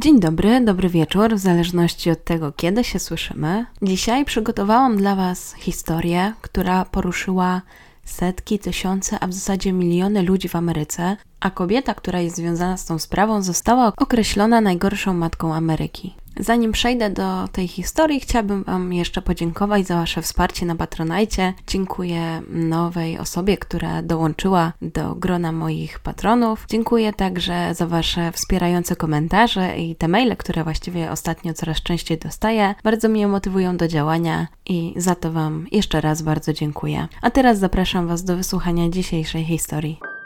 Dzień dobry, dobry wieczór, w zależności od tego, kiedy się słyszymy. Dzisiaj przygotowałam dla Was historię, która poruszyła setki, tysiące, a w zasadzie miliony ludzi w Ameryce, a kobieta, która jest związana z tą sprawą, została określona najgorszą matką Ameryki. Zanim przejdę do tej historii, chciałabym Wam jeszcze podziękować za Wasze wsparcie na Patronajcie. Dziękuję nowej osobie, która dołączyła do grona moich patronów. Dziękuję także za Wasze wspierające komentarze i te maile, które właściwie ostatnio coraz częściej dostaję. Bardzo mnie motywują do działania i za to Wam jeszcze raz bardzo dziękuję. A teraz zapraszam Was do wysłuchania dzisiejszej historii.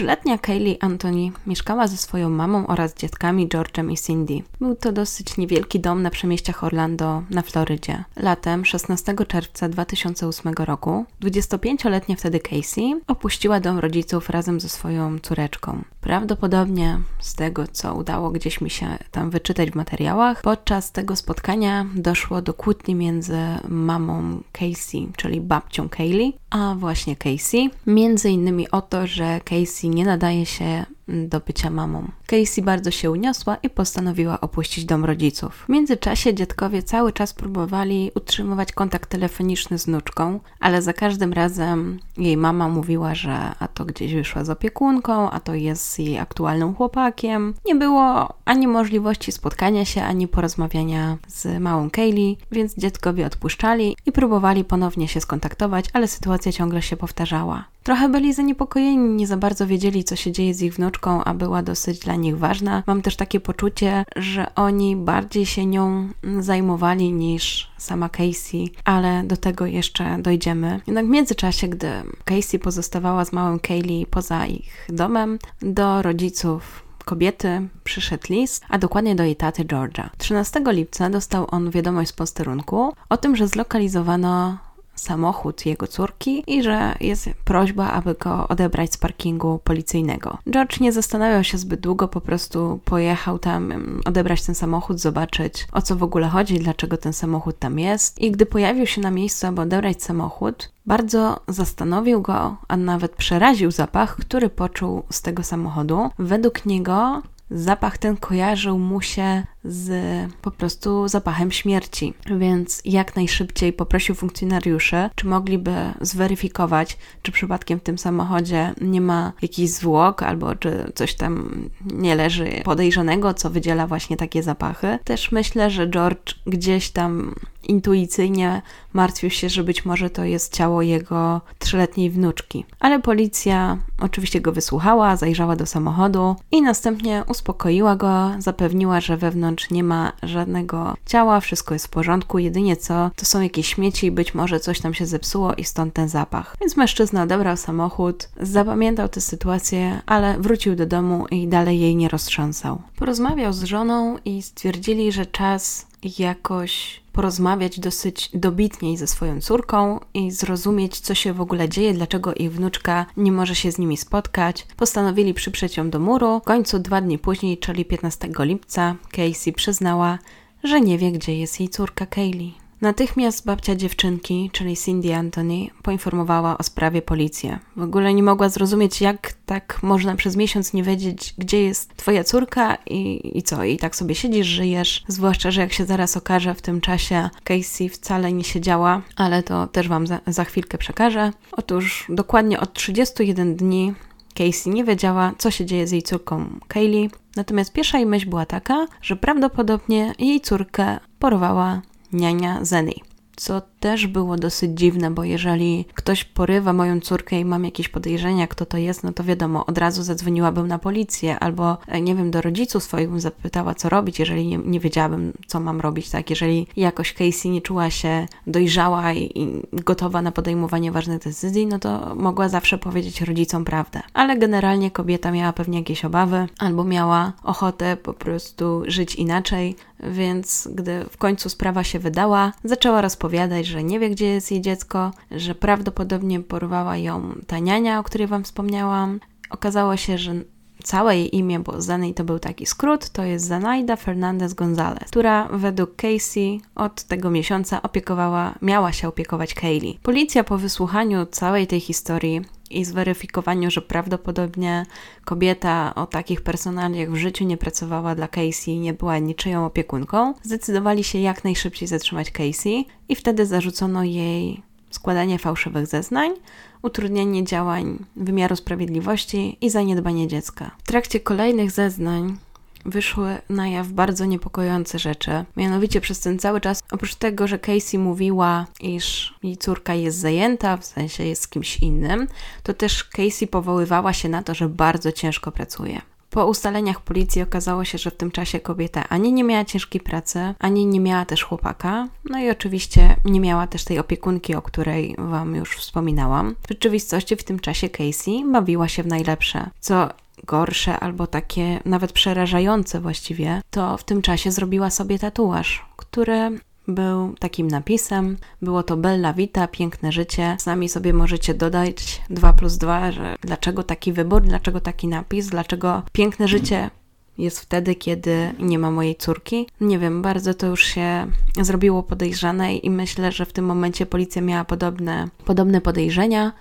Trzyletnia Kaylee Anthony mieszkała ze swoją mamą oraz dziadkami George'em i Cindy. Był to dosyć niewielki dom na przemieściach Orlando na Florydzie. Latem 16 czerwca 2008 roku 25-letnia wtedy Casey opuściła dom rodziców razem ze swoją córeczką. Prawdopodobnie z tego, co udało gdzieś mi się tam wyczytać w materiałach, podczas tego spotkania doszło do kłótni między mamą Casey, czyli babcią Kaylee, a właśnie Casey. Między innymi o to, że Casey nie nadaje się do bycia mamą. Casey bardzo się uniosła i postanowiła opuścić dom rodziców. W międzyczasie dziadkowie cały czas próbowali utrzymywać kontakt telefoniczny z wnuczką, ale za każdym razem jej mama mówiła, że a to gdzieś wyszła z opiekunką, a to jest jej aktualnym chłopakiem. Nie było ani możliwości spotkania się, ani porozmawiania z małą Kaylee, więc dziadkowie odpuszczali i próbowali ponownie się skontaktować, ale sytuacja ciągle się powtarzała. Trochę byli zaniepokojeni, nie za bardzo wiedzieli, co się dzieje z ich wnuczką, a była dosyć dla nich ważna. Mam też takie poczucie, że oni bardziej się nią zajmowali niż sama Casey, ale do tego jeszcze dojdziemy. Jednak w międzyczasie, gdy Casey pozostawała z małym Kaylee poza ich domem, do rodziców kobiety przyszedł list, a dokładnie do jej taty George'a. 13 lipca dostał on wiadomość z posterunku o tym, że zlokalizowano samochód jego córki i że jest prośba, aby go odebrać z parkingu policyjnego. George nie zastanawiał się zbyt długo, po prostu pojechał tam odebrać ten samochód, zobaczyć o co w ogóle chodzi, dlaczego ten samochód tam jest. I gdy pojawił się na miejscu, aby odebrać samochód, bardzo zastanowił go, a nawet przeraził zapach, który poczuł z tego samochodu. Według niego zapach ten kojarzył mu się z po prostu zapachem śmierci. Więc jak najszybciej poprosił funkcjonariuszy, czy mogliby zweryfikować, czy przypadkiem w tym samochodzie nie ma jakichś zwłok, albo czy coś tam nie leży podejrzanego, co wydziela właśnie takie zapachy. Też myślę, że George gdzieś tam intuicyjnie martwił się, że być może to jest ciało jego trzyletniej wnuczki. Ale policja oczywiście go wysłuchała, zajrzała do samochodu i następnie uspokoiła go, zapewniła, że wewnątrz nie ma żadnego ciała, wszystko jest w porządku, jedynie co to są jakieś śmieci być może coś tam się zepsuło i stąd ten zapach. Więc mężczyzna odebrał samochód, zapamiętał tę sytuację, ale wrócił do domu i dalej jej nie roztrząsał. Porozmawiał z żoną i stwierdzili, że czas jakoś porozmawiać dosyć dobitniej ze swoją córką i zrozumieć, co się w ogóle dzieje, dlaczego ich wnuczka nie może się z nimi spotkać. Postanowili przyprzeć ją do muru. W końcu dwa dni później, czyli 15 lipca, Casey przyznała, że nie wie, gdzie jest jej córka Kaylee. Natychmiast babcia dziewczynki, czyli Cindy Anthony, poinformowała o sprawie policję. W ogóle nie mogła zrozumieć, jak tak można przez miesiąc nie wiedzieć, gdzie jest twoja córka i, i co, i tak sobie siedzisz, żyjesz. Zwłaszcza, że jak się zaraz okaże, w tym czasie Casey wcale nie siedziała, ale to też wam za, za chwilkę przekażę. Otóż dokładnie od 31 dni Casey nie wiedziała, co się dzieje z jej córką Kaylee. Natomiast pierwsza jej myśl była taka, że prawdopodobnie jej córkę porwała niania Zeny. Co też było dosyć dziwne, bo jeżeli ktoś porywa moją córkę i mam jakieś podejrzenia, kto to jest, no to wiadomo, od razu zadzwoniłabym na policję albo, e, nie wiem, do rodziców swoich bym zapytała, co robić, jeżeli nie, nie wiedziałabym, co mam robić, tak? Jeżeli jakoś Casey nie czuła się dojrzała i, i gotowa na podejmowanie ważnych decyzji, no to mogła zawsze powiedzieć rodzicom prawdę. Ale generalnie kobieta miała pewnie jakieś obawy albo miała ochotę po prostu żyć inaczej, więc gdy w końcu sprawa się wydała, zaczęła rozpowiadać, że nie wie, gdzie jest jej dziecko, że prawdopodobnie porwała ją ta niania, o której Wam wspomniałam. Okazało się, że całe jej imię, bo Zany to był taki skrót, to jest Zanaida Fernandez Gonzalez, która według Casey od tego miesiąca opiekowała, miała się opiekować Kaylee. Policja po wysłuchaniu całej tej historii i zweryfikowaniu, że prawdopodobnie kobieta o takich personaliach w życiu nie pracowała dla Casey, nie była niczyją opiekunką, zdecydowali się jak najszybciej zatrzymać Casey i wtedy zarzucono jej składanie fałszywych zeznań, utrudnianie działań wymiaru sprawiedliwości i zaniedbanie dziecka. W trakcie kolejnych zeznań wyszły na jaw bardzo niepokojące rzeczy. Mianowicie przez ten cały czas, oprócz tego, że Casey mówiła, iż jej córka jest zajęta, w sensie jest z kimś innym, to też Casey powoływała się na to, że bardzo ciężko pracuje. Po ustaleniach policji okazało się, że w tym czasie kobieta ani nie miała ciężkiej pracy, ani nie miała też chłopaka, no i oczywiście nie miała też tej opiekunki, o której Wam już wspominałam. W rzeczywistości w tym czasie Casey bawiła się w najlepsze, co gorsze albo takie nawet przerażające właściwie, to w tym czasie zrobiła sobie tatuaż, który był takim napisem. Było to Bella Vita, piękne życie. Sami sobie możecie dodać 2 plus 2, że dlaczego taki wybór, dlaczego taki napis, dlaczego piękne życie jest wtedy, kiedy nie ma mojej córki. Nie wiem, bardzo to już się zrobiło podejrzane i myślę, że w tym momencie policja miała podobne, podobne podejrzenia.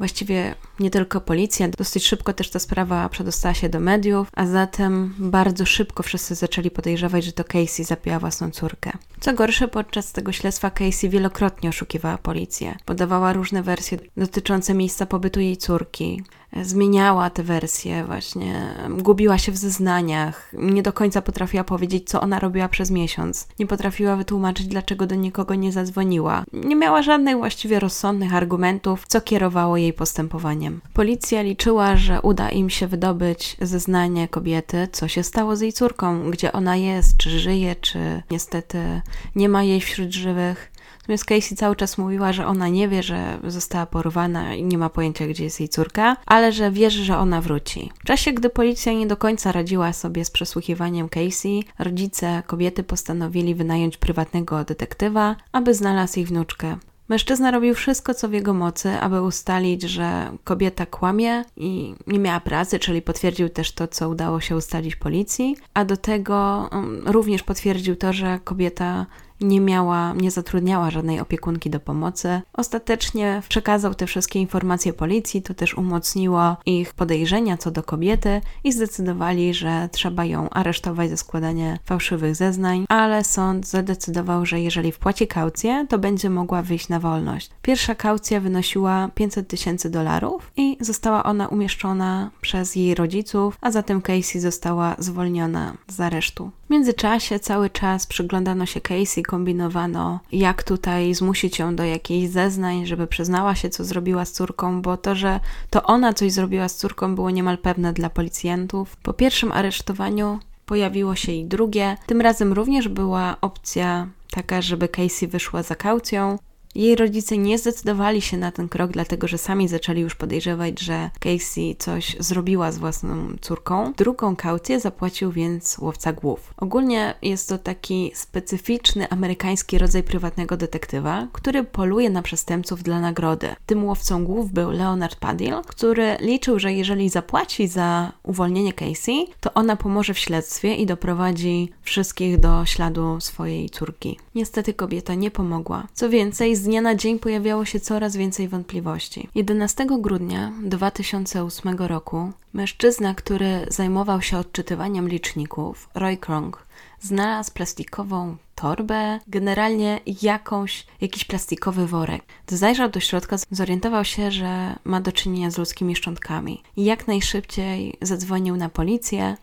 Właściwie nie tylko policja, dosyć szybko też ta sprawa przedostała się do mediów, a zatem bardzo szybko wszyscy zaczęli podejrzewać, że to Casey zabiła własną córkę. Co gorsze, podczas tego śledztwa Casey wielokrotnie oszukiwała policję. Podawała różne wersje dotyczące miejsca pobytu jej córki, zmieniała te wersje, właśnie gubiła się w zeznaniach, nie do końca potrafiła powiedzieć, co ona robiła przez miesiąc, nie potrafiła wytłumaczyć, dlaczego do nikogo nie zadzwoniła, nie miała żadnych właściwie rozsądnych argumentów, co kierowało jej postępowaniem. Policja liczyła, że uda im się wydobyć zeznanie kobiety, co się stało z jej córką, gdzie ona jest, czy żyje, czy niestety nie ma jej wśród żywych. Natomiast Casey cały czas mówiła, że ona nie wie, że została porwana i nie ma pojęcia, gdzie jest jej córka, ale że wierzy, że ona wróci. W czasie, gdy policja nie do końca radziła sobie z przesłuchiwaniem Casey, rodzice kobiety postanowili wynająć prywatnego detektywa, aby znalazł ich wnuczkę. Mężczyzna robił wszystko, co w jego mocy, aby ustalić, że kobieta kłamie i nie miała pracy, czyli potwierdził też to, co udało się ustalić policji, a do tego um, również potwierdził to, że kobieta nie miała, nie zatrudniała żadnej opiekunki do pomocy. Ostatecznie przekazał te wszystkie informacje policji, to też umocniło ich podejrzenia co do kobiety i zdecydowali, że trzeba ją aresztować za składanie fałszywych zeznań, ale sąd zadecydował, że jeżeli wpłaci kaucję, to będzie mogła wyjść na wolność. Pierwsza kaucja wynosiła 500 tysięcy dolarów i została ona umieszczona przez jej rodziców, a zatem Casey została zwolniona z aresztu. W międzyczasie cały czas przyglądano się Casey, kombinowano, jak tutaj zmusić ją do jakichś zeznań, żeby przyznała się, co zrobiła z córką, bo to, że to ona coś zrobiła z córką, było niemal pewne dla policjantów. Po pierwszym aresztowaniu pojawiło się i drugie. Tym razem również była opcja taka, żeby Casey wyszła za kaucją. Jej rodzice nie zdecydowali się na ten krok, dlatego że sami zaczęli już podejrzewać, że Casey coś zrobiła z własną córką. Drugą kaucję zapłacił więc łowca głów. Ogólnie jest to taki specyficzny amerykański rodzaj prywatnego detektywa, który poluje na przestępców dla nagrody. Tym łowcą głów był Leonard Padil, który liczył, że jeżeli zapłaci za uwolnienie Casey, to ona pomoże w śledztwie i doprowadzi wszystkich do śladu swojej córki. Niestety kobieta nie pomogła. Co więcej, z dnia na dzień pojawiało się coraz więcej wątpliwości. 11 grudnia 2008 roku mężczyzna, który zajmował się odczytywaniem liczników, Roy Krong, znalazł plastikową torbę, generalnie jakąś, jakiś plastikowy worek. Zajrzał do środka, zorientował się, że ma do czynienia z ludzkimi szczątkami jak najszybciej zadzwonił na policję,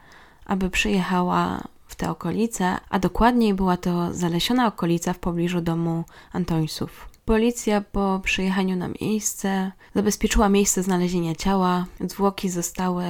aby przyjechała te okolice, a dokładniej była to zalesiona okolica w pobliżu domu Antońsów. Policja po przyjechaniu na miejsce zabezpieczyła miejsce znalezienia ciała. Zwłoki zostały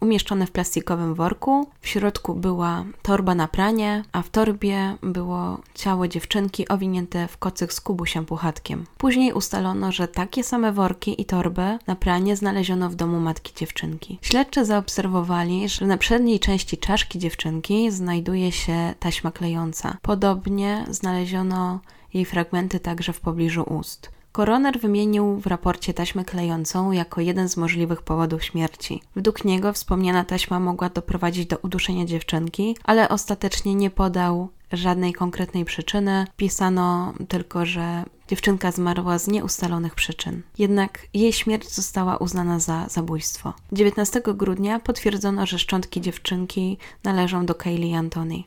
umieszczone w plastikowym worku. W środku była torba na pranie, a w torbie było ciało dziewczynki owinięte w kocyk z kubusią puchatkiem. Później ustalono, że takie same worki i torby na pranie znaleziono w domu matki dziewczynki. Śledczy zaobserwowali, że na przedniej części czaszki dziewczynki znajduje się taśma klejąca. Podobnie znaleziono jej fragmenty także w pobliżu ust. Koroner wymienił w raporcie taśmę klejącą jako jeden z możliwych powodów śmierci. Według niego wspomniana taśma mogła doprowadzić do uduszenia dziewczynki, ale ostatecznie nie podał żadnej konkretnej przyczyny. Pisano tylko, że dziewczynka zmarła z nieustalonych przyczyn. Jednak jej śmierć została uznana za zabójstwo. 19 grudnia potwierdzono, że szczątki dziewczynki należą do Kaylee Antony.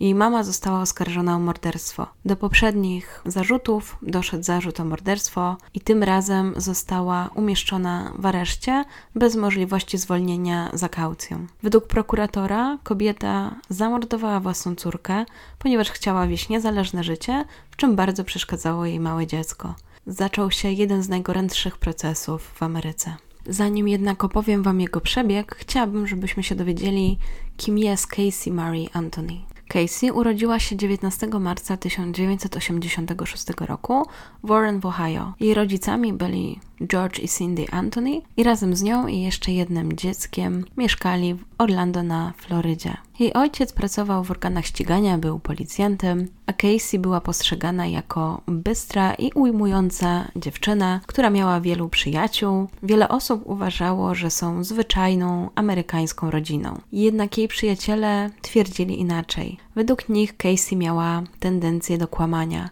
Jej mama została oskarżona o morderstwo. Do poprzednich zarzutów doszedł zarzut o morderstwo i tym razem została umieszczona w areszcie bez możliwości zwolnienia za kaucją. Według prokuratora kobieta zamordowała własną córkę, ponieważ chciała wieść niezależne życie, w czym bardzo przeszkadzało jej małe dziecko. Zaczął się jeden z najgorętszych procesów w Ameryce. Zanim jednak opowiem Wam jego przebieg, chciałabym, żebyśmy się dowiedzieli, kim jest Casey Marie Anthony. Casey urodziła się 19 marca 1986 roku w Warren w Ohio. Jej rodzicami byli George i Cindy Anthony i razem z nią i jeszcze jednym dzieckiem mieszkali w Orlando na Florydzie. Jej ojciec pracował w organach ścigania, był policjantem, a Casey była postrzegana jako bystra i ujmująca dziewczyna, która miała wielu przyjaciół. Wiele osób uważało, że są zwyczajną amerykańską rodziną. Jednak jej przyjaciele twierdzili inaczej. Według nich Casey miała tendencję do kłamania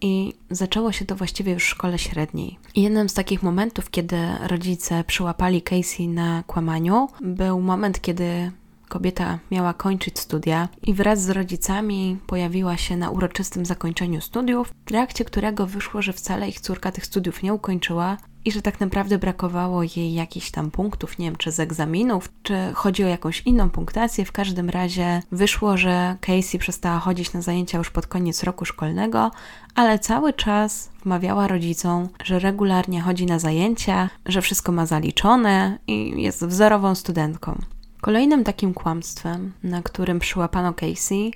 i zaczęło się to właściwie już w szkole średniej. Jednym z takich momentów, kiedy rodzice przyłapali Casey na kłamaniu, był moment, kiedy kobieta miała kończyć studia i wraz z rodzicami pojawiła się na uroczystym zakończeniu studiów, w trakcie którego wyszło, że wcale ich córka tych studiów nie ukończyła, i że tak naprawdę brakowało jej jakichś tam punktów, nie wiem, czy z egzaminów, czy chodzi o jakąś inną punktację. W każdym razie wyszło, że Casey przestała chodzić na zajęcia już pod koniec roku szkolnego, ale cały czas wmawiała rodzicom, że regularnie chodzi na zajęcia, że wszystko ma zaliczone i jest wzorową studentką. Kolejnym takim kłamstwem, na którym przyłapano Casey,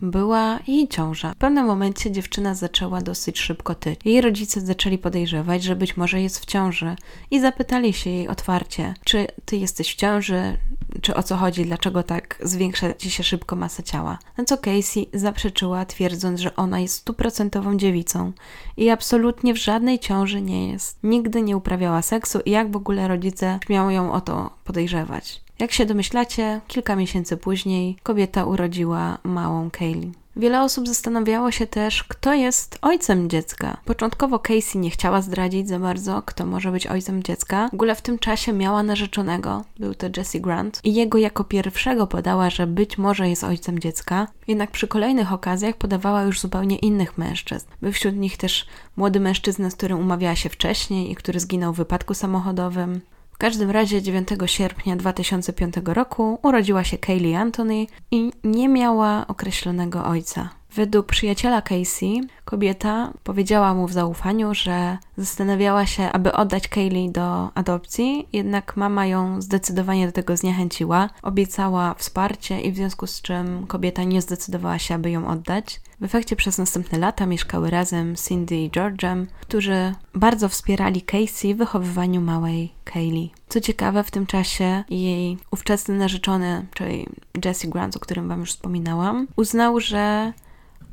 była jej ciąża. W pewnym momencie dziewczyna zaczęła dosyć szybko tyć. Jej rodzice zaczęli podejrzewać, że być może jest w ciąży i zapytali się jej otwarcie, czy ty jesteś w ciąży, czy o co chodzi, dlaczego tak zwiększa ci się szybko masa ciała. Na co Casey zaprzeczyła, twierdząc, że ona jest stuprocentową dziewicą i absolutnie w żadnej ciąży nie jest. Nigdy nie uprawiała seksu i jak w ogóle rodzice śmiało ją o to podejrzewać. Jak się domyślacie, kilka miesięcy później kobieta urodziła małą Kaylee. Wiele osób zastanawiało się też, kto jest ojcem dziecka. Początkowo Casey nie chciała zdradzić za bardzo, kto może być ojcem dziecka. W ogóle w tym czasie miała narzeczonego, był to Jesse Grant, i jego jako pierwszego podała, że być może jest ojcem dziecka. Jednak przy kolejnych okazjach podawała już zupełnie innych mężczyzn. Był wśród nich też młody mężczyzna, z którym umawiała się wcześniej i który zginął w wypadku samochodowym. W każdym razie 9 sierpnia 2005 roku urodziła się Kaylee Anthony i nie miała określonego ojca. Według przyjaciela Casey, kobieta powiedziała mu w zaufaniu, że zastanawiała się, aby oddać Kaylee do adopcji, jednak mama ją zdecydowanie do tego zniechęciła. Obiecała wsparcie i w związku z czym kobieta nie zdecydowała się, aby ją oddać. W efekcie przez następne lata mieszkały razem Cindy i George'em, którzy bardzo wspierali Casey w wychowywaniu małej Kaylee. Co ciekawe, w tym czasie jej ówczesny narzeczony, czyli Jesse Grant, o którym Wam już wspominałam, uznał, że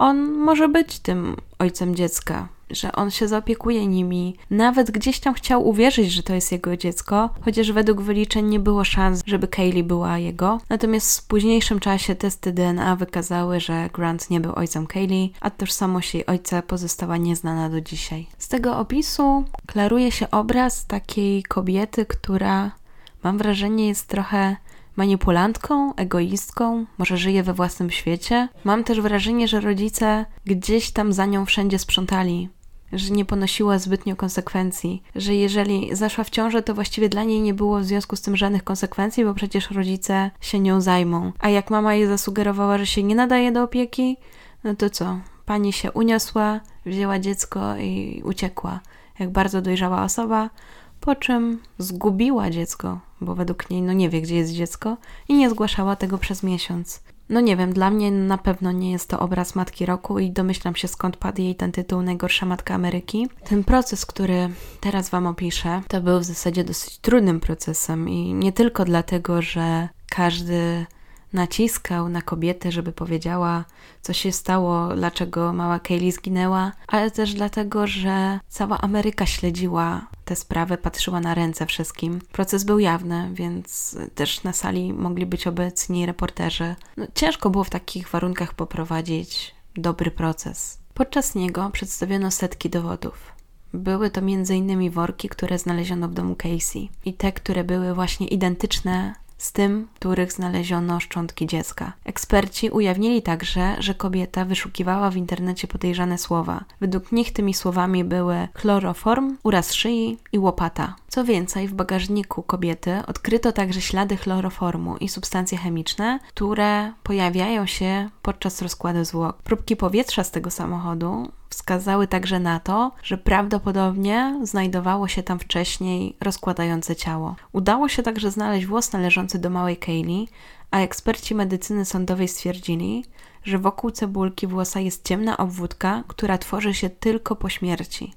on może być tym ojcem dziecka, że on się zaopiekuje nimi. Nawet gdzieś tam chciał uwierzyć, że to jest jego dziecko, chociaż według wyliczeń nie było szans, żeby Kaylee była jego. Natomiast w późniejszym czasie testy DNA wykazały, że Grant nie był ojcem Kaylee, a tożsamość jej ojca pozostała nieznana do dzisiaj. Z tego opisu klaruje się obraz takiej kobiety, która mam wrażenie jest trochę manipulantką, egoistką, może żyje we własnym świecie. Mam też wrażenie, że rodzice gdzieś tam za nią wszędzie sprzątali, że nie ponosiła zbytnio konsekwencji, że jeżeli zaszła w ciążę, to właściwie dla niej nie było w związku z tym żadnych konsekwencji, bo przecież rodzice się nią zajmą. A jak mama jej zasugerowała, że się nie nadaje do opieki, no to co? Pani się uniosła, wzięła dziecko i uciekła. Jak bardzo dojrzała osoba, po czym zgubiła dziecko, bo według niej no nie wie, gdzie jest dziecko i nie zgłaszała tego przez miesiąc. No nie wiem, dla mnie na pewno nie jest to obraz Matki Roku i domyślam się skąd padł jej ten tytuł Najgorsza Matka Ameryki. Ten proces, który teraz Wam opiszę, to był w zasadzie dosyć trudnym procesem i nie tylko dlatego, że każdy naciskał na kobietę, żeby powiedziała, co się stało, dlaczego mała Kaylee zginęła, ale też dlatego, że cała Ameryka śledziła tę sprawę, patrzyła na ręce wszystkim. Proces był jawny, więc też na sali mogli być obecni reporterzy. No, ciężko było w takich warunkach poprowadzić dobry proces. Podczas niego przedstawiono setki dowodów. Były to m.in. worki, które znaleziono w domu Casey i te, które były właśnie identyczne z tym, których znaleziono szczątki dziecka. Eksperci ujawnili także, że kobieta wyszukiwała w internecie podejrzane słowa. Według nich tymi słowami były chloroform, uraz szyi i łopata. Co więcej, w bagażniku kobiety odkryto także ślady chloroformu i substancje chemiczne, które pojawiają się podczas rozkładu zwłok. Próbki powietrza z tego samochodu wskazały także na to, że prawdopodobnie znajdowało się tam wcześniej rozkładające ciało. Udało się także znaleźć włos należący do małej Kaylee, a eksperci medycyny sądowej stwierdzili, że wokół cebulki włosa jest ciemna obwódka, która tworzy się tylko po śmierci.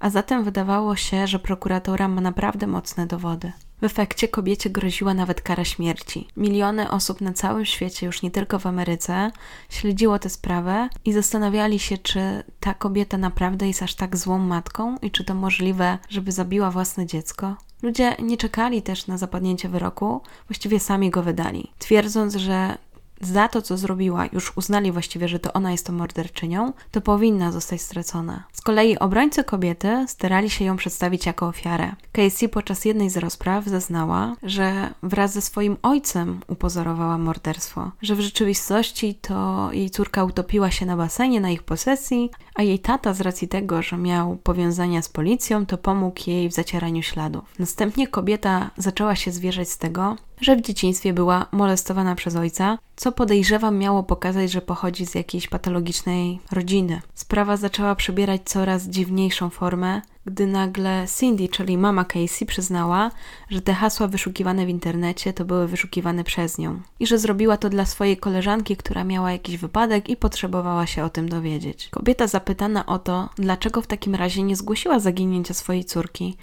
A zatem wydawało się, że prokuratora ma naprawdę mocne dowody. W efekcie kobiecie groziła nawet kara śmierci. Miliony osób na całym świecie, już nie tylko w Ameryce, śledziło tę sprawę i zastanawiali się, czy ta kobieta naprawdę jest aż tak złą matką i czy to możliwe, żeby zabiła własne dziecko. Ludzie nie czekali też na zapadnięcie wyroku, właściwie sami go wydali, twierdząc, że za to, co zrobiła, już uznali właściwie, że to ona jest tą morderczynią, to powinna zostać stracona. Z kolei obrońcy kobiety starali się ją przedstawić jako ofiarę. Casey podczas jednej z rozpraw zeznała, że wraz ze swoim ojcem upozorowała morderstwo, że w rzeczywistości to jej córka utopiła się na basenie na ich posesji, a jej tata z racji tego, że miał powiązania z policją, to pomógł jej w zacieraniu śladów. Następnie kobieta zaczęła się zwierzać z tego, że w dzieciństwie była molestowana przez ojca, co podejrzewam miało pokazać, że pochodzi z jakiejś patologicznej rodziny. Sprawa zaczęła przybierać coraz dziwniejszą formę, gdy nagle Cindy, czyli mama Casey, przyznała, że te hasła wyszukiwane w internecie to były wyszukiwane przez nią i że zrobiła to dla swojej koleżanki, która miała jakiś wypadek i potrzebowała się o tym dowiedzieć. Kobieta zapytana o to, dlaczego w takim razie nie zgłosiła zaginięcia swojej córki,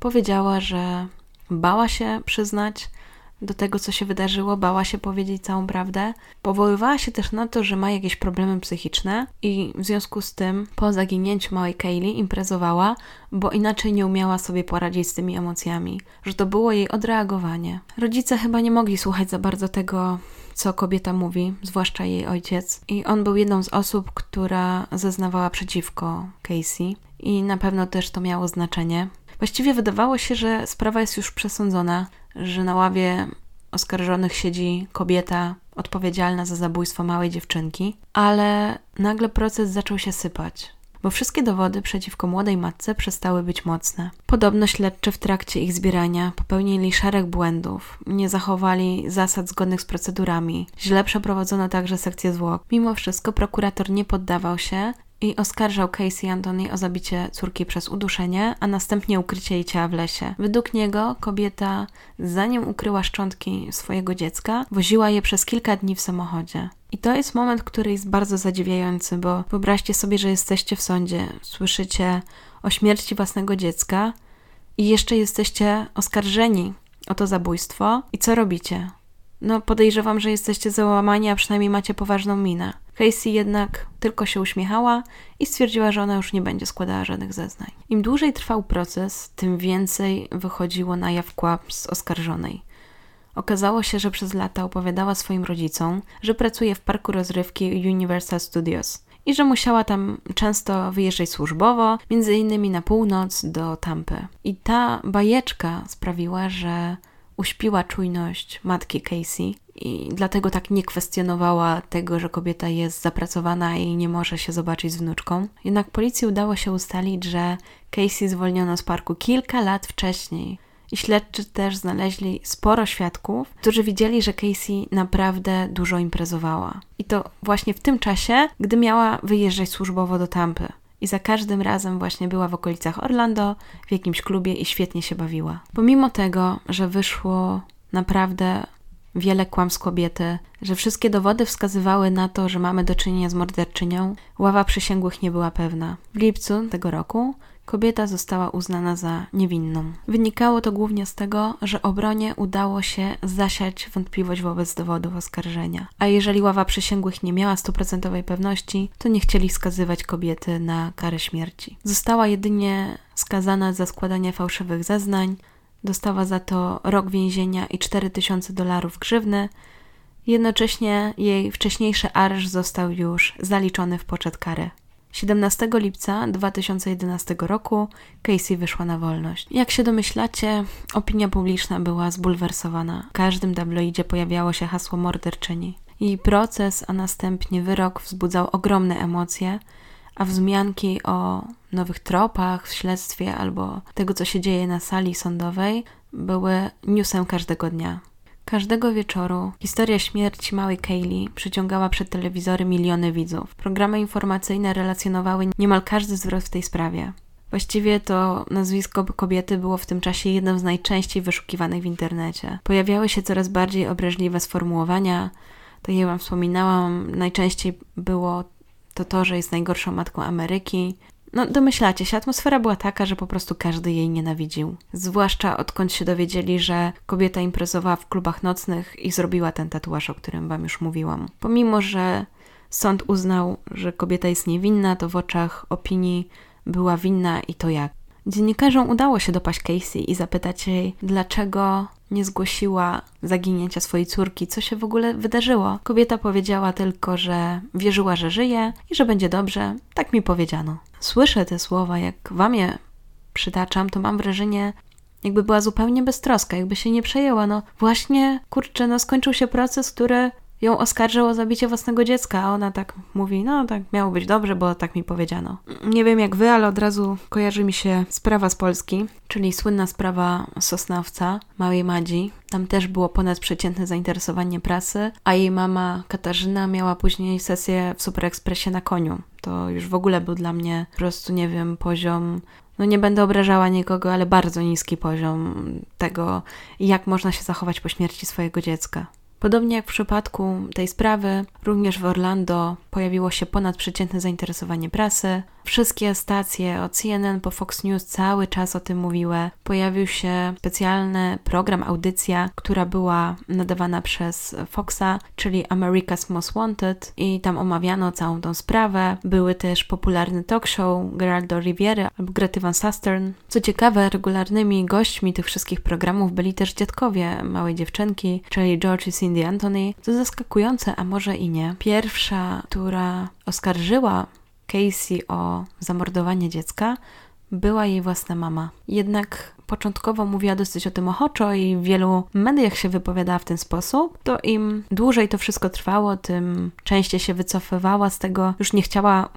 powiedziała, że bała się przyznać, do tego, co się wydarzyło, bała się powiedzieć całą prawdę. Powoływała się też na to, że ma jakieś problemy psychiczne i w związku z tym po zaginięciu małej Kaylee imprezowała, bo inaczej nie umiała sobie poradzić z tymi emocjami, że to było jej odreagowanie. Rodzice chyba nie mogli słuchać za bardzo tego, co kobieta mówi, zwłaszcza jej ojciec. I on był jedną z osób, która zeznawała przeciwko Casey. I na pewno też to miało znaczenie. Właściwie wydawało się, że sprawa jest już przesądzona, że na ławie oskarżonych siedzi kobieta odpowiedzialna za zabójstwo małej dziewczynki, ale nagle proces zaczął się sypać, bo wszystkie dowody przeciwko młodej matce przestały być mocne. Podobno śledczy w trakcie ich zbierania popełnili szereg błędów, nie zachowali zasad zgodnych z procedurami, źle przeprowadzono także sekcję zwłok. Mimo wszystko prokurator nie poddawał się i oskarżał Casey Anthony o zabicie córki przez uduszenie, a następnie ukrycie jej ciała w lesie. Według niego kobieta, zanim ukryła szczątki swojego dziecka, woziła je przez kilka dni w samochodzie. I to jest moment, który jest bardzo zadziwiający, bo wyobraźcie sobie, że jesteście w sądzie, słyszycie o śmierci własnego dziecka i jeszcze jesteście oskarżeni o to zabójstwo. I co robicie? No, podejrzewam, że jesteście załamani, a przynajmniej macie poważną minę. Casey jednak tylko się uśmiechała i stwierdziła, że ona już nie będzie składała żadnych zeznań. Im dłużej trwał proces, tym więcej wychodziło na jaw kłamstw oskarżonej. Okazało się, że przez lata opowiadała swoim rodzicom, że pracuje w parku rozrywki Universal Studios i że musiała tam często wyjeżdżać służbowo, między innymi na północ do Tampy. I ta bajeczka sprawiła, że uśpiła czujność matki Casey i dlatego tak nie kwestionowała tego, że kobieta jest zapracowana i nie może się zobaczyć z wnuczką. Jednak policji udało się ustalić, że Casey zwolniono z parku kilka lat wcześniej. I śledczy też znaleźli sporo świadków, którzy widzieli, że Casey naprawdę dużo imprezowała. I to właśnie w tym czasie, gdy miała wyjeżdżać służbowo do Tampy i za każdym razem właśnie była w okolicach Orlando, w jakimś klubie i świetnie się bawiła. Pomimo tego, że wyszło naprawdę wiele kłamstw kobiety, że wszystkie dowody wskazywały na to, że mamy do czynienia z morderczynią, ława przysięgłych nie była pewna. W lipcu tego roku kobieta została uznana za niewinną. Wynikało to głównie z tego, że obronie udało się zasiać wątpliwość wobec dowodów oskarżenia. A jeżeli ława przysięgłych nie miała stuprocentowej pewności, to nie chcieli skazywać kobiety na karę śmierci. Została jedynie skazana za składanie fałszywych zeznań, dostała za to rok więzienia i 4000 dolarów grzywny. Jednocześnie jej wcześniejszy areszt został już zaliczony w poczet kary. 17 lipca 2011 roku Casey wyszła na wolność. Jak się domyślacie, opinia publiczna była zbulwersowana. W każdym tabloidzie pojawiało się hasło morderczyni. Jej proces, a następnie wyrok wzbudzał ogromne emocje, a wzmianki o nowych tropach w śledztwie albo tego, co się dzieje na sali sądowej, były newsem każdego dnia. Każdego wieczoru historia śmierci małej Kaylee przyciągała przed telewizory miliony widzów. Programy informacyjne relacjonowały niemal każdy zwrot w tej sprawie. Właściwie to nazwisko kobiety było w tym czasie jednym z najczęściej wyszukiwanych w internecie. Pojawiały się coraz bardziej obraźliwe sformułowania. Tak jak Wam wspominałam, najczęściej było to to, że jest najgorszą matką Ameryki, no, domyślacie się, atmosfera była taka, że po prostu każdy jej nienawidził. Zwłaszcza odkąd się dowiedzieli, że kobieta imprezowała w klubach nocnych i zrobiła ten tatuaż, o którym wam już mówiłam. Pomimo, że sąd uznał, że kobieta jest niewinna, to w oczach opinii była winna i to jak. Dziennikarzom udało się dopaść Casey i zapytać jej, dlaczego nie zgłosiła zaginięcia swojej córki, co się w ogóle wydarzyło. Kobieta powiedziała tylko, że wierzyła, że żyje i że będzie dobrze. Tak mi powiedziano. Słyszę te słowa, jak wam je przytaczam, to mam wrażenie, jakby była zupełnie beztroska, jakby się nie przejęła. No właśnie, kurczę, no skończył się proces, który ją oskarżył o zabicie własnego dziecka, a ona tak mówi, no tak miało być dobrze, bo tak mi powiedziano. Nie wiem jak wy, ale od razu kojarzy mi się sprawa z Polski, czyli słynna sprawa Sosnowca, małej Madzi. Tam też było ponadprzeciętne zainteresowanie prasy, a jej mama Katarzyna miała później sesję w Super Expressie na koniu. To już w ogóle był dla mnie po prostu, nie wiem, poziom no nie będę obrażała nikogo, ale bardzo niski poziom tego, jak można się zachować po śmierci swojego dziecka. Podobnie jak w przypadku tej sprawy, również w Orlando pojawiło się ponadprzeciętne zainteresowanie prasy. Wszystkie stacje od CNN po Fox News cały czas o tym mówiły. Pojawił się specjalny program, audycja, która była nadawana przez Foxa, czyli America's Most Wanted i tam omawiano całą tą sprawę. Były też popularny talk show Geraldo Riviery albo Grety Van Susteren. Co ciekawe, regularnymi gośćmi tych wszystkich programów byli też dziadkowie małej dziewczynki, czyli George i Cindy Anthony. To zaskakujące, a może i nie. Pierwsza, która oskarżyła Casey o zamordowanie dziecka, była jej własna mama. Jednak początkowo mówiła dosyć o tym ochoczo i w wielu mediach się wypowiadała w ten sposób, to im dłużej to wszystko trwało, tym częściej się wycofywała z tego, już nie chciała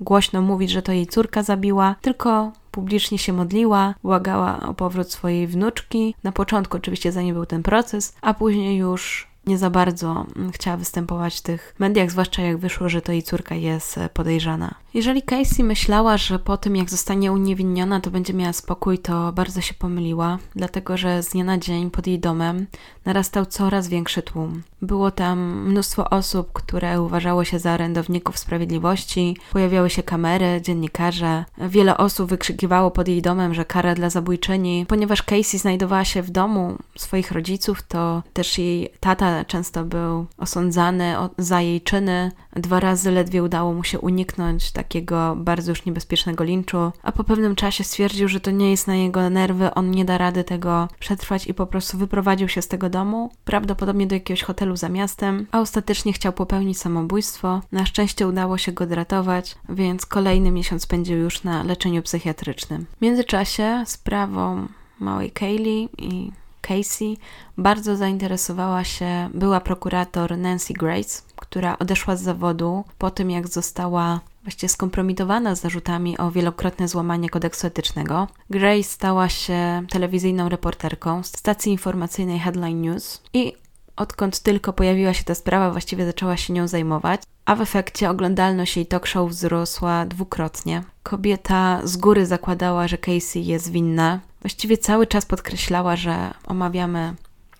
głośno mówić, że to jej córka zabiła, tylko publicznie się modliła, błagała o powrót swojej wnuczki. Na początku oczywiście zanim był ten proces, a później już nie za bardzo mm, chciała występować w tych mediach, zwłaszcza jak wyszło, że to jej córka jest e, podejrzana. Jeżeli Casey myślała, że po tym jak zostanie uniewinniona, to będzie miała spokój, to bardzo się pomyliła, dlatego że z dnia na dzień pod jej domem narastał coraz większy tłum. Było tam mnóstwo osób, które uważało się za orędowników sprawiedliwości, pojawiały się kamery, dziennikarze. Wiele osób wykrzykiwało pod jej domem, że kara dla zabójczyni. Ponieważ Casey znajdowała się w domu swoich rodziców, to też jej tata często był osądzany za jej czyny. Dwa razy ledwie udało mu się uniknąć takiego bardzo już niebezpiecznego linczu, a po pewnym czasie stwierdził, że to nie jest na jego nerwy, on nie da rady tego przetrwać i po prostu wyprowadził się z tego domu, prawdopodobnie do jakiegoś hotelu za miastem, a ostatecznie chciał popełnić samobójstwo. Na szczęście udało się go odratować, więc kolejny miesiąc spędził już na leczeniu psychiatrycznym. W międzyczasie sprawą małej Kaylee i Casey bardzo zainteresowała się była prokurator Nancy Grace, która odeszła z zawodu po tym, jak została właściwie skompromitowana z zarzutami o wielokrotne złamanie kodeksu etycznego. Grace stała się telewizyjną reporterką stacji informacyjnej Headline News i odkąd tylko pojawiła się ta sprawa, właściwie zaczęła się nią zajmować, a w efekcie oglądalność jej talk show wzrosła dwukrotnie. Kobieta z góry zakładała, że Casey jest winna. Właściwie cały czas podkreślała, że omawiamy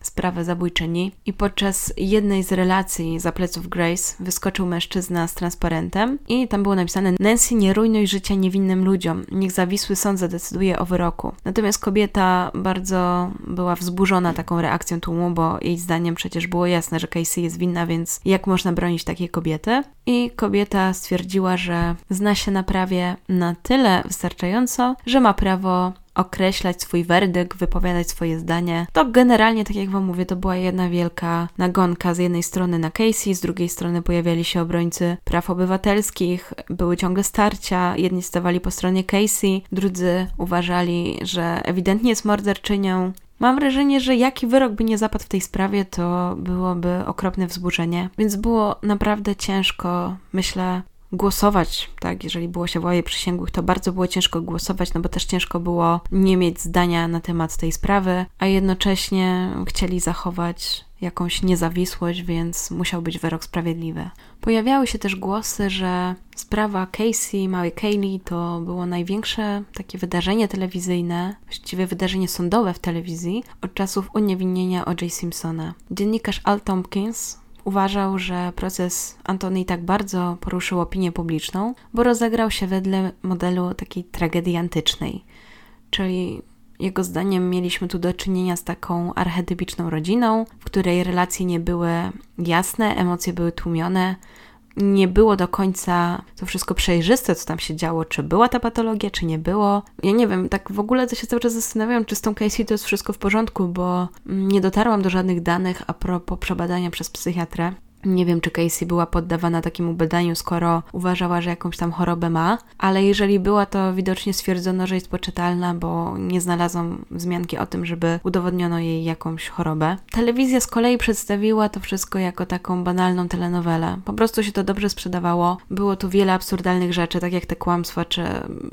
sprawę zabójczyni i podczas jednej z relacji za pleców Grace wyskoczył mężczyzna z transparentem i tam było napisane Nancy nie rujnuj życia niewinnym ludziom, niech zawisły sąd zadecyduje o wyroku. Natomiast kobieta bardzo była wzburzona taką reakcją tłumu, bo jej zdaniem przecież było jasne, że Casey jest winna, więc jak można bronić takiej kobiety? I kobieta stwierdziła, że zna się na prawie na tyle wystarczająco, że ma prawo określać swój werdykt, wypowiadać swoje zdanie. To generalnie, tak jak Wam mówię, to była jedna wielka nagonka z jednej strony na Casey, z drugiej strony pojawiali się obrońcy praw obywatelskich, były ciągle starcia, jedni stawali po stronie Casey, drudzy uważali, że ewidentnie jest morderczynią, Mam wrażenie, że jaki wyrok by nie zapadł w tej sprawie, to byłoby okropne wzburzenie. Więc było naprawdę ciężko, myślę, głosować, tak, jeżeli było się w ławie przysięgłych, to bardzo było ciężko głosować, no bo też ciężko było nie mieć zdania na temat tej sprawy, a jednocześnie chcieli zachować jakąś niezawisłość, więc musiał być wyrok sprawiedliwy. Pojawiały się też głosy, że sprawa Casey, małej Kaylee to było największe takie wydarzenie telewizyjne, właściwie wydarzenie sądowe w telewizji od czasów uniewinnienia O.J. Simpsona. Dziennikarz Al Tompkins uważał, że proces Antony tak bardzo poruszył opinię publiczną, bo rozegrał się wedle modelu takiej tragedii antycznej. Czyli jego zdaniem mieliśmy tu do czynienia z taką archetypiczną rodziną, w której relacje nie były jasne, emocje były tłumione, nie było do końca to wszystko przejrzyste, co tam się działo, czy była ta patologia, czy nie było. Ja nie wiem, tak w ogóle to się cały czas zastanawiam, czy z tą Casey to jest wszystko w porządku, bo nie dotarłam do żadnych danych a propos przebadania przez psychiatrę. Nie wiem, czy Casey była poddawana takiemu badaniu, skoro uważała, że jakąś tam chorobę ma, ale jeżeli była, to widocznie stwierdzono, że jest poczytalna, bo nie znalazłam wzmianki o tym, żeby udowodniono jej jakąś chorobę. Telewizja z kolei przedstawiła to wszystko jako taką banalną telenowelę. Po prostu się to dobrze sprzedawało. Było tu wiele absurdalnych rzeczy, tak jak te kłamstwa, czy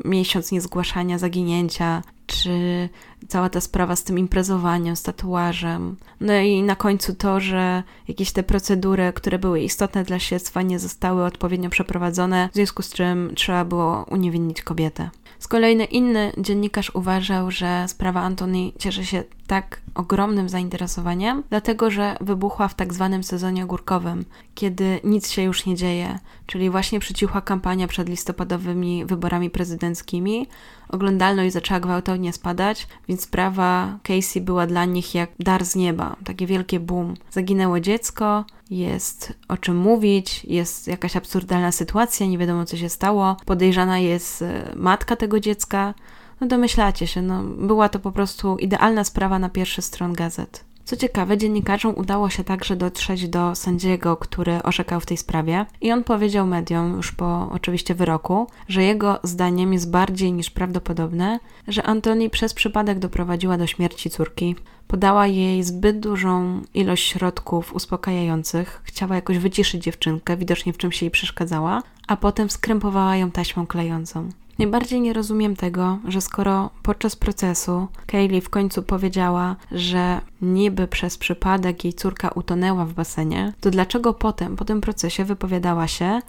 miesiąc niezgłaszania zaginięcia, czy cała ta sprawa z tym imprezowaniem, z tatuażem. No i na końcu to, że jakieś te procedury, które były istotne dla śledztwa, nie zostały odpowiednio przeprowadzone, w związku z czym trzeba było uniewinnić kobietę. Z kolei inny dziennikarz uważał, że sprawa Antoni cieszy się tak ogromnym zainteresowaniem, dlatego że wybuchła w tak zwanym sezonie ogórkowym, kiedy nic się już nie dzieje, czyli właśnie przycichła kampania przed listopadowymi wyborami prezydenckimi, oglądalność zaczęła gwałtownie spadać, więc sprawa Casey była dla nich jak dar z nieba, takie wielkie boom. Zaginęło dziecko, jest o czym mówić, jest jakaś absurdalna sytuacja, nie wiadomo co się stało, podejrzana jest e, matka tego dziecka. No domyślacie się, no była to po prostu idealna sprawa na pierwszy stron gazet. Co ciekawe, dziennikarzom udało się także dotrzeć do sędziego, który orzekał w tej sprawie, i on powiedział mediom, już po oczywiście wyroku, że jego zdaniem jest bardziej niż prawdopodobne, że Antoni przez przypadek doprowadziła do śmierci córki. Podała jej zbyt dużą ilość środków uspokajających, chciała jakoś wyciszyć dziewczynkę, widocznie w czymś jej przeszkadzała, a potem skrępowała ją taśmą klejącą. Najbardziej nie rozumiem tego, że skoro podczas procesu Kaylee w końcu powiedziała, że niby przez przypadek jej córka utonęła w basenie, to dlaczego potem, po tym procesie wypowiadała się,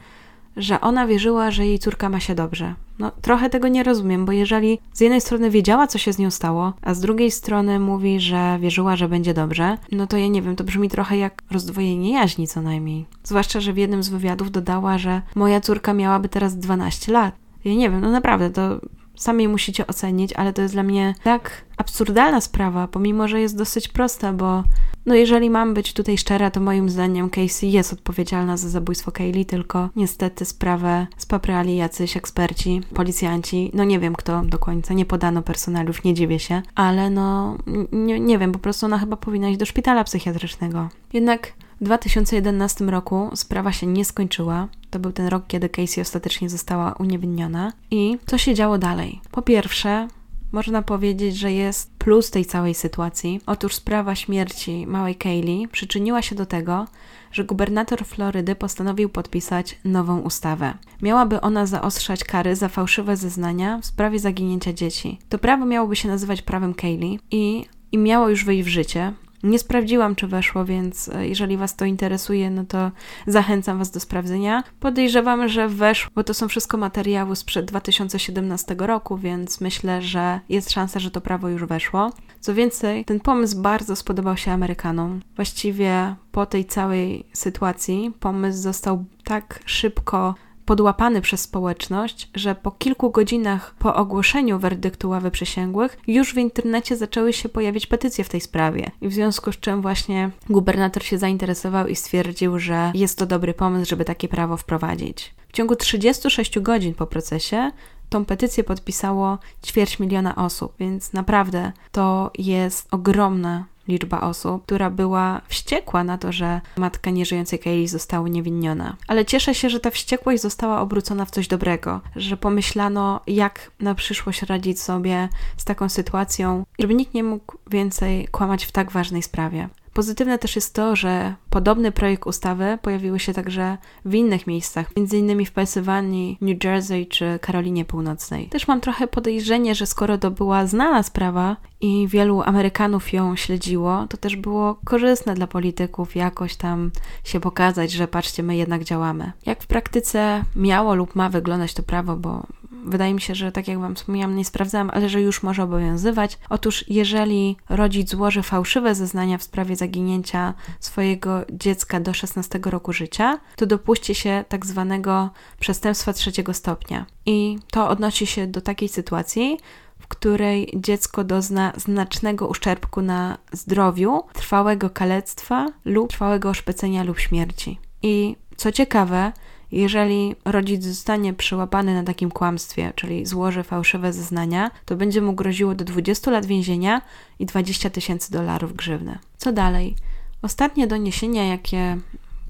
że ona wierzyła, że jej córka ma się dobrze. No, trochę tego nie rozumiem, bo jeżeli z jednej strony wiedziała, co się z nią stało, a z drugiej strony mówi, że wierzyła, że będzie dobrze, no to ja nie wiem, to brzmi trochę jak rozdwojenie jaźni co najmniej. Zwłaszcza, że w jednym z wywiadów dodała, że moja córka miałaby teraz 12 lat. Ja nie wiem, no naprawdę, to sami musicie ocenić, ale to jest dla mnie tak absurdalna sprawa, pomimo że jest dosyć prosta, bo no jeżeli mam być tutaj szczera, to moim zdaniem Casey jest odpowiedzialna za zabójstwo Kaylee, tylko niestety sprawę spaprali jacyś eksperci, policjanci, no nie wiem kto do końca, nie podano personaliów, nie dziwię się, ale no nie, nie wiem, po prostu ona chyba powinna iść do szpitala psychiatrycznego. Jednak w 2011 roku sprawa się nie skończyła. To był ten rok, kiedy Casey ostatecznie została uniewinniona. I co się działo dalej? Po pierwsze, można powiedzieć, że jest plus tej całej sytuacji. Otóż sprawa śmierci małej Kaylee przyczyniła się do tego, że gubernator Florydy postanowił podpisać nową ustawę. Miałaby ona zaostrzać kary za fałszywe zeznania w sprawie zaginięcia dzieci. To prawo miałoby się nazywać prawem Kaylee i, i miało już wyjść w życie, Nie sprawdziłam, czy weszło, więc e, jeżeli Was to interesuje, no to zachęcam Was do sprawdzenia. Podejrzewam, że weszło, bo to są wszystko materiały sprzed 2017 roku, więc myślę, że jest szansa, że to prawo już weszło. Co więcej, ten pomysł bardzo spodobał się Amerykanom. Właściwie po tej całej sytuacji pomysł został tak szybko podłapany przez społeczność, że po kilku godzinach po ogłoszeniu werdyktu ławy przysięgłych już w internecie zaczęły się pojawić petycje w tej sprawie. I w związku z czym właśnie gubernator się zainteresował i stwierdził, że jest to dobry pomysł, żeby takie prawo wprowadzić. W ciągu 36 godzin po procesie tą petycję podpisało ćwierć miliona osób, więc naprawdę to jest ogromna liczba osób, która była wściekła na to, że matka nieżyjącej Kaylee została uniewinniona. Ale cieszę się, że ta wściekłość została obrócona w coś dobrego, że pomyślano, jak na przyszłość radzić sobie z taką sytuacją, żeby nikt nie mógł więcej kłamać w tak ważnej sprawie. Pozytywne też jest to, że podobny projekt ustawy pojawiły się także w innych miejscach, m.in. w Pensylwanii, New Jersey czy Karolinie Północnej. Też mam trochę podejrzenie, że skoro to była znana sprawa i wielu Amerykanów ją śledziło, to też było korzystne dla polityków jakoś tam się pokazać, że patrzcie, my jednak działamy. Jak w praktyce miało lub ma wyglądać to prawo, bo wydaje mi się, że tak jak Wam wspomniałam, nie sprawdzałam, ale że już może obowiązywać. Otóż, jeżeli rodzic złoży fałszywe zeznania w sprawie zaginięcia swojego dziecka do 16 roku życia, to dopuści się tak zwanego przestępstwa trzeciego stopnia. I to odnosi się do takiej sytuacji, w której dziecko dozna znacznego uszczerbku na zdrowiu, trwałego kalectwa lub trwałego oszpecenia lub śmierci. I co ciekawe, jeżeli rodzic zostanie przyłapany na takim kłamstwie, czyli złoży fałszywe zeznania, to będzie mu groziło do 20 lat więzienia i 20 tysięcy dolarów grzywny. Co dalej? Ostatnie doniesienia, jakie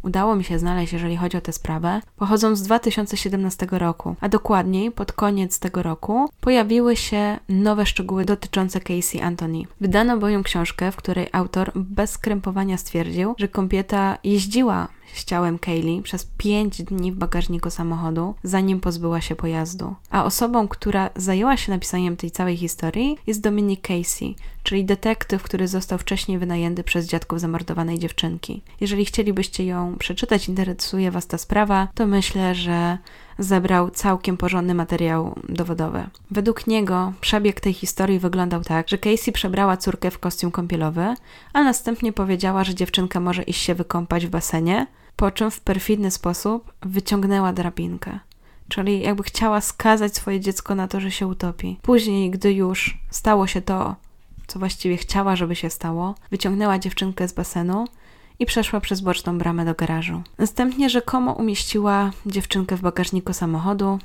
udało mi się znaleźć, jeżeli chodzi o tę sprawę, pochodzą z 2017 roku, a dokładniej pod koniec tego roku pojawiły się nowe szczegóły dotyczące Casey Anthony. Wydano bowiem książkę, w której autor bez skrępowania stwierdził, że kobieta jeździła z ciałem Kaylee przez pięć dni w bagażniku samochodu, zanim pozbyła się pojazdu. A osobą, która zajęła się napisaniem tej całej historii jest Dominic Casey, czyli detektyw, który został wcześniej wynajęty przez dziadków zamordowanej dziewczynki. Jeżeli chcielibyście ją przeczytać, interesuje Was ta sprawa, to myślę, że zebrał całkiem porządny materiał dowodowy. Według niego przebieg tej historii wyglądał tak, że Casey przebrała córkę w kostium kąpielowy, a następnie powiedziała, że dziewczynka może iść się wykąpać w basenie, po czym w perfidny sposób wyciągnęła drabinkę. Czyli jakby chciała skazać swoje dziecko na to, że się utopi. Później, gdy już stało się to, co właściwie chciała, żeby się stało, wyciągnęła dziewczynkę z basenu i przeszła przez boczną bramę do garażu. Następnie rzekomo umieściła dziewczynkę w bagażniku samochodu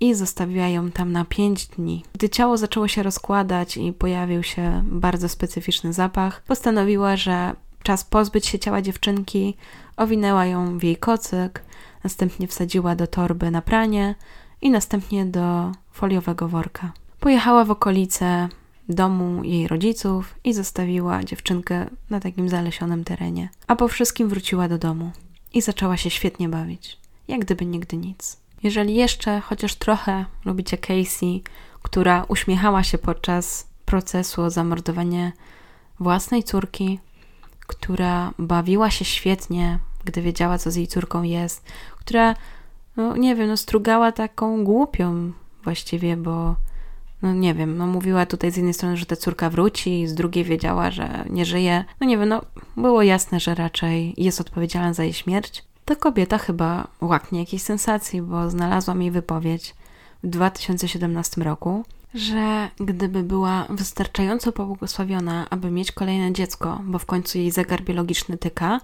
i zostawiła ją tam na pięć dni. Gdy ciało zaczęło się rozkładać i pojawił się bardzo specyficzny zapach, postanowiła, że czas pozbyć się ciała dziewczynki, owinęła ją w jej kocyk, następnie wsadziła do torby na pranie i następnie do foliowego worka. Pojechała w okolice domu jej rodziców i zostawiła dziewczynkę na takim zalesionym terenie. A po wszystkim wróciła do domu i zaczęła się świetnie bawić, jak gdyby nigdy nic. Jeżeli jeszcze chociaż trochę lubicie Casey, która uśmiechała się podczas procesu o zamordowanie własnej córki, która bawiła się świetnie, gdy wiedziała, co z jej córką jest, która, no nie wiem, no strugała taką głupią właściwie, bo no nie wiem, no mówiła tutaj z jednej strony, że ta córka wróci, z drugiej wiedziała, że nie żyje. No nie wiem, no było jasne, że raczej jest odpowiedzialna za jej śmierć. Ta kobieta chyba łaknie jakiejś sensacji, bo znalazłam jej wypowiedź w 2017 roku, że gdyby była wystarczająco pobłogosławiona, aby mieć kolejne dziecko, bo w końcu jej zegar biologiczny tyka,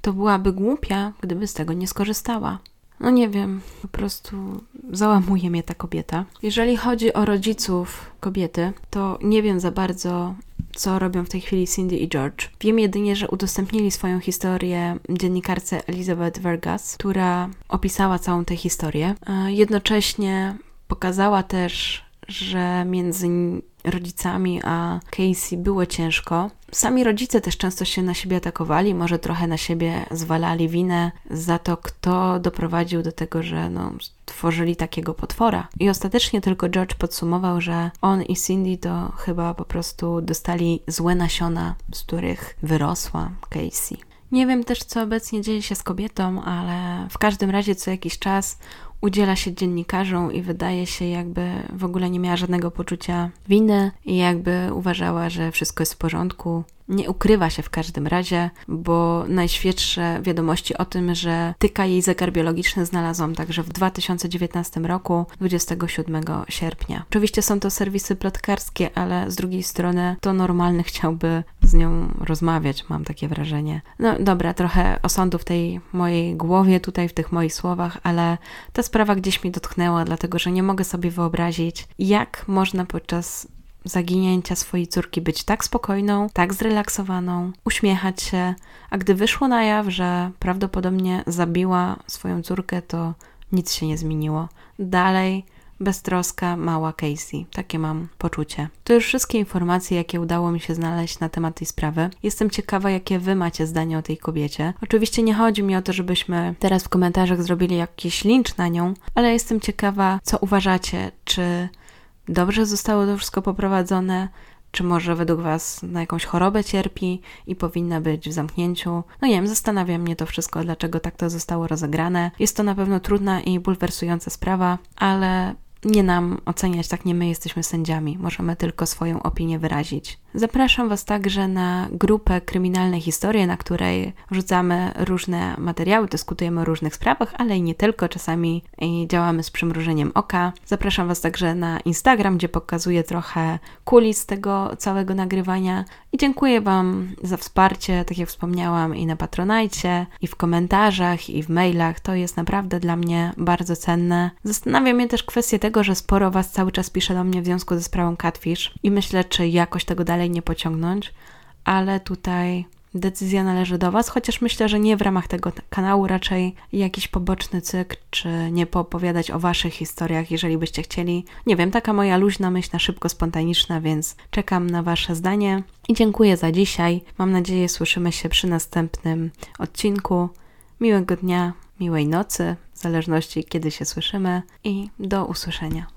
to byłaby głupia, gdyby z tego nie skorzystała. No nie wiem, po prostu załamuje mnie ta kobieta. Jeżeli chodzi o rodziców kobiety, to nie wiem za bardzo, co robią w tej chwili Cindy i George. Wiem jedynie, że udostępnili swoją historię dziennikarce Elizabeth Vergas, która opisała całą tę historię. Jednocześnie pokazała też, że między rodzicami a Casey było ciężko. Sami rodzice też często się na siebie atakowali, może trochę na siebie zwalali winę za to, kto doprowadził do tego, że no, stworzyli takiego potwora. I ostatecznie tylko George podsumował, że on i Cindy to chyba po prostu dostali złe nasiona, z których wyrosła Casey. Nie wiem też, co obecnie dzieje się z kobietą, ale w każdym razie co jakiś czas udziela się dziennikarzom i wydaje się, jakby w ogóle nie miała żadnego poczucia winy i jakby uważała, że wszystko jest w porządku. Nie ukrywa się w każdym razie, bo najświeższe wiadomości o tym, że tyka jej zegar biologiczny znalazłam także w 2019 roku, 27 sierpnia. Oczywiście są to serwisy plotkarskie, ale z drugiej strony to normalny chciałby z nią rozmawiać, mam takie wrażenie. No dobra, trochę osądu w tej mojej głowie, tutaj w tych moich słowach, ale ta sprawa gdzieś mnie dotknęła, dlatego że nie mogę sobie wyobrazić, jak można podczas zaginięcia swojej córki być tak spokojną, tak zrelaksowaną, uśmiechać się, a gdy wyszło na jaw, że prawdopodobnie zabiła swoją córkę, to nic się nie zmieniło. Dalej beztroska, mała Casey. Takie mam poczucie. To już wszystkie informacje, jakie udało mi się znaleźć na temat tej sprawy. Jestem ciekawa, jakie wy macie zdanie o tej kobiecie. Oczywiście nie chodzi mi o to, żebyśmy teraz w komentarzach zrobili jakiś lincz na nią, ale jestem ciekawa, co uważacie, czy dobrze zostało to wszystko poprowadzone, czy może według Was na jakąś chorobę cierpi i powinna być w zamknięciu. No nie wiem, zastanawia mnie to wszystko, dlaczego tak to zostało rozegrane. Jest to na pewno trudna i bulwersująca sprawa, ale nie nam oceniać, tak nie my jesteśmy sędziami, możemy tylko swoją opinię wyrazić. Zapraszam Was także na grupę Kryminalne Historie, na której wrzucamy różne materiały, dyskutujemy o różnych sprawach, ale i nie tylko, czasami działamy z przymrużeniem oka. Zapraszam Was także na Instagram, gdzie pokazuję trochę kulis tego całego nagrywania i dziękuję Wam za wsparcie, tak jak wspomniałam, i na Patronajcie, i w komentarzach, i w mailach. To jest naprawdę dla mnie bardzo cenne. Zastanawia mnie też kwestia tego, że sporo Was cały czas pisze do mnie w związku ze sprawą Catfish i myślę, czy jakoś tego dalej dalej nie pociągnąć, ale tutaj decyzja należy do Was, chociaż myślę, że nie w ramach tego kanału, raczej jakiś poboczny cykl, czy nie poopowiadać o Waszych historiach, jeżeli byście chcieli. Nie wiem, taka moja luźna myśl na szybko, spontaniczna, więc czekam na Wasze zdanie i dziękuję za dzisiaj. Mam nadzieję, słyszymy się przy następnym odcinku. Miłego dnia, miłej nocy, w zależności kiedy się słyszymy i do usłyszenia.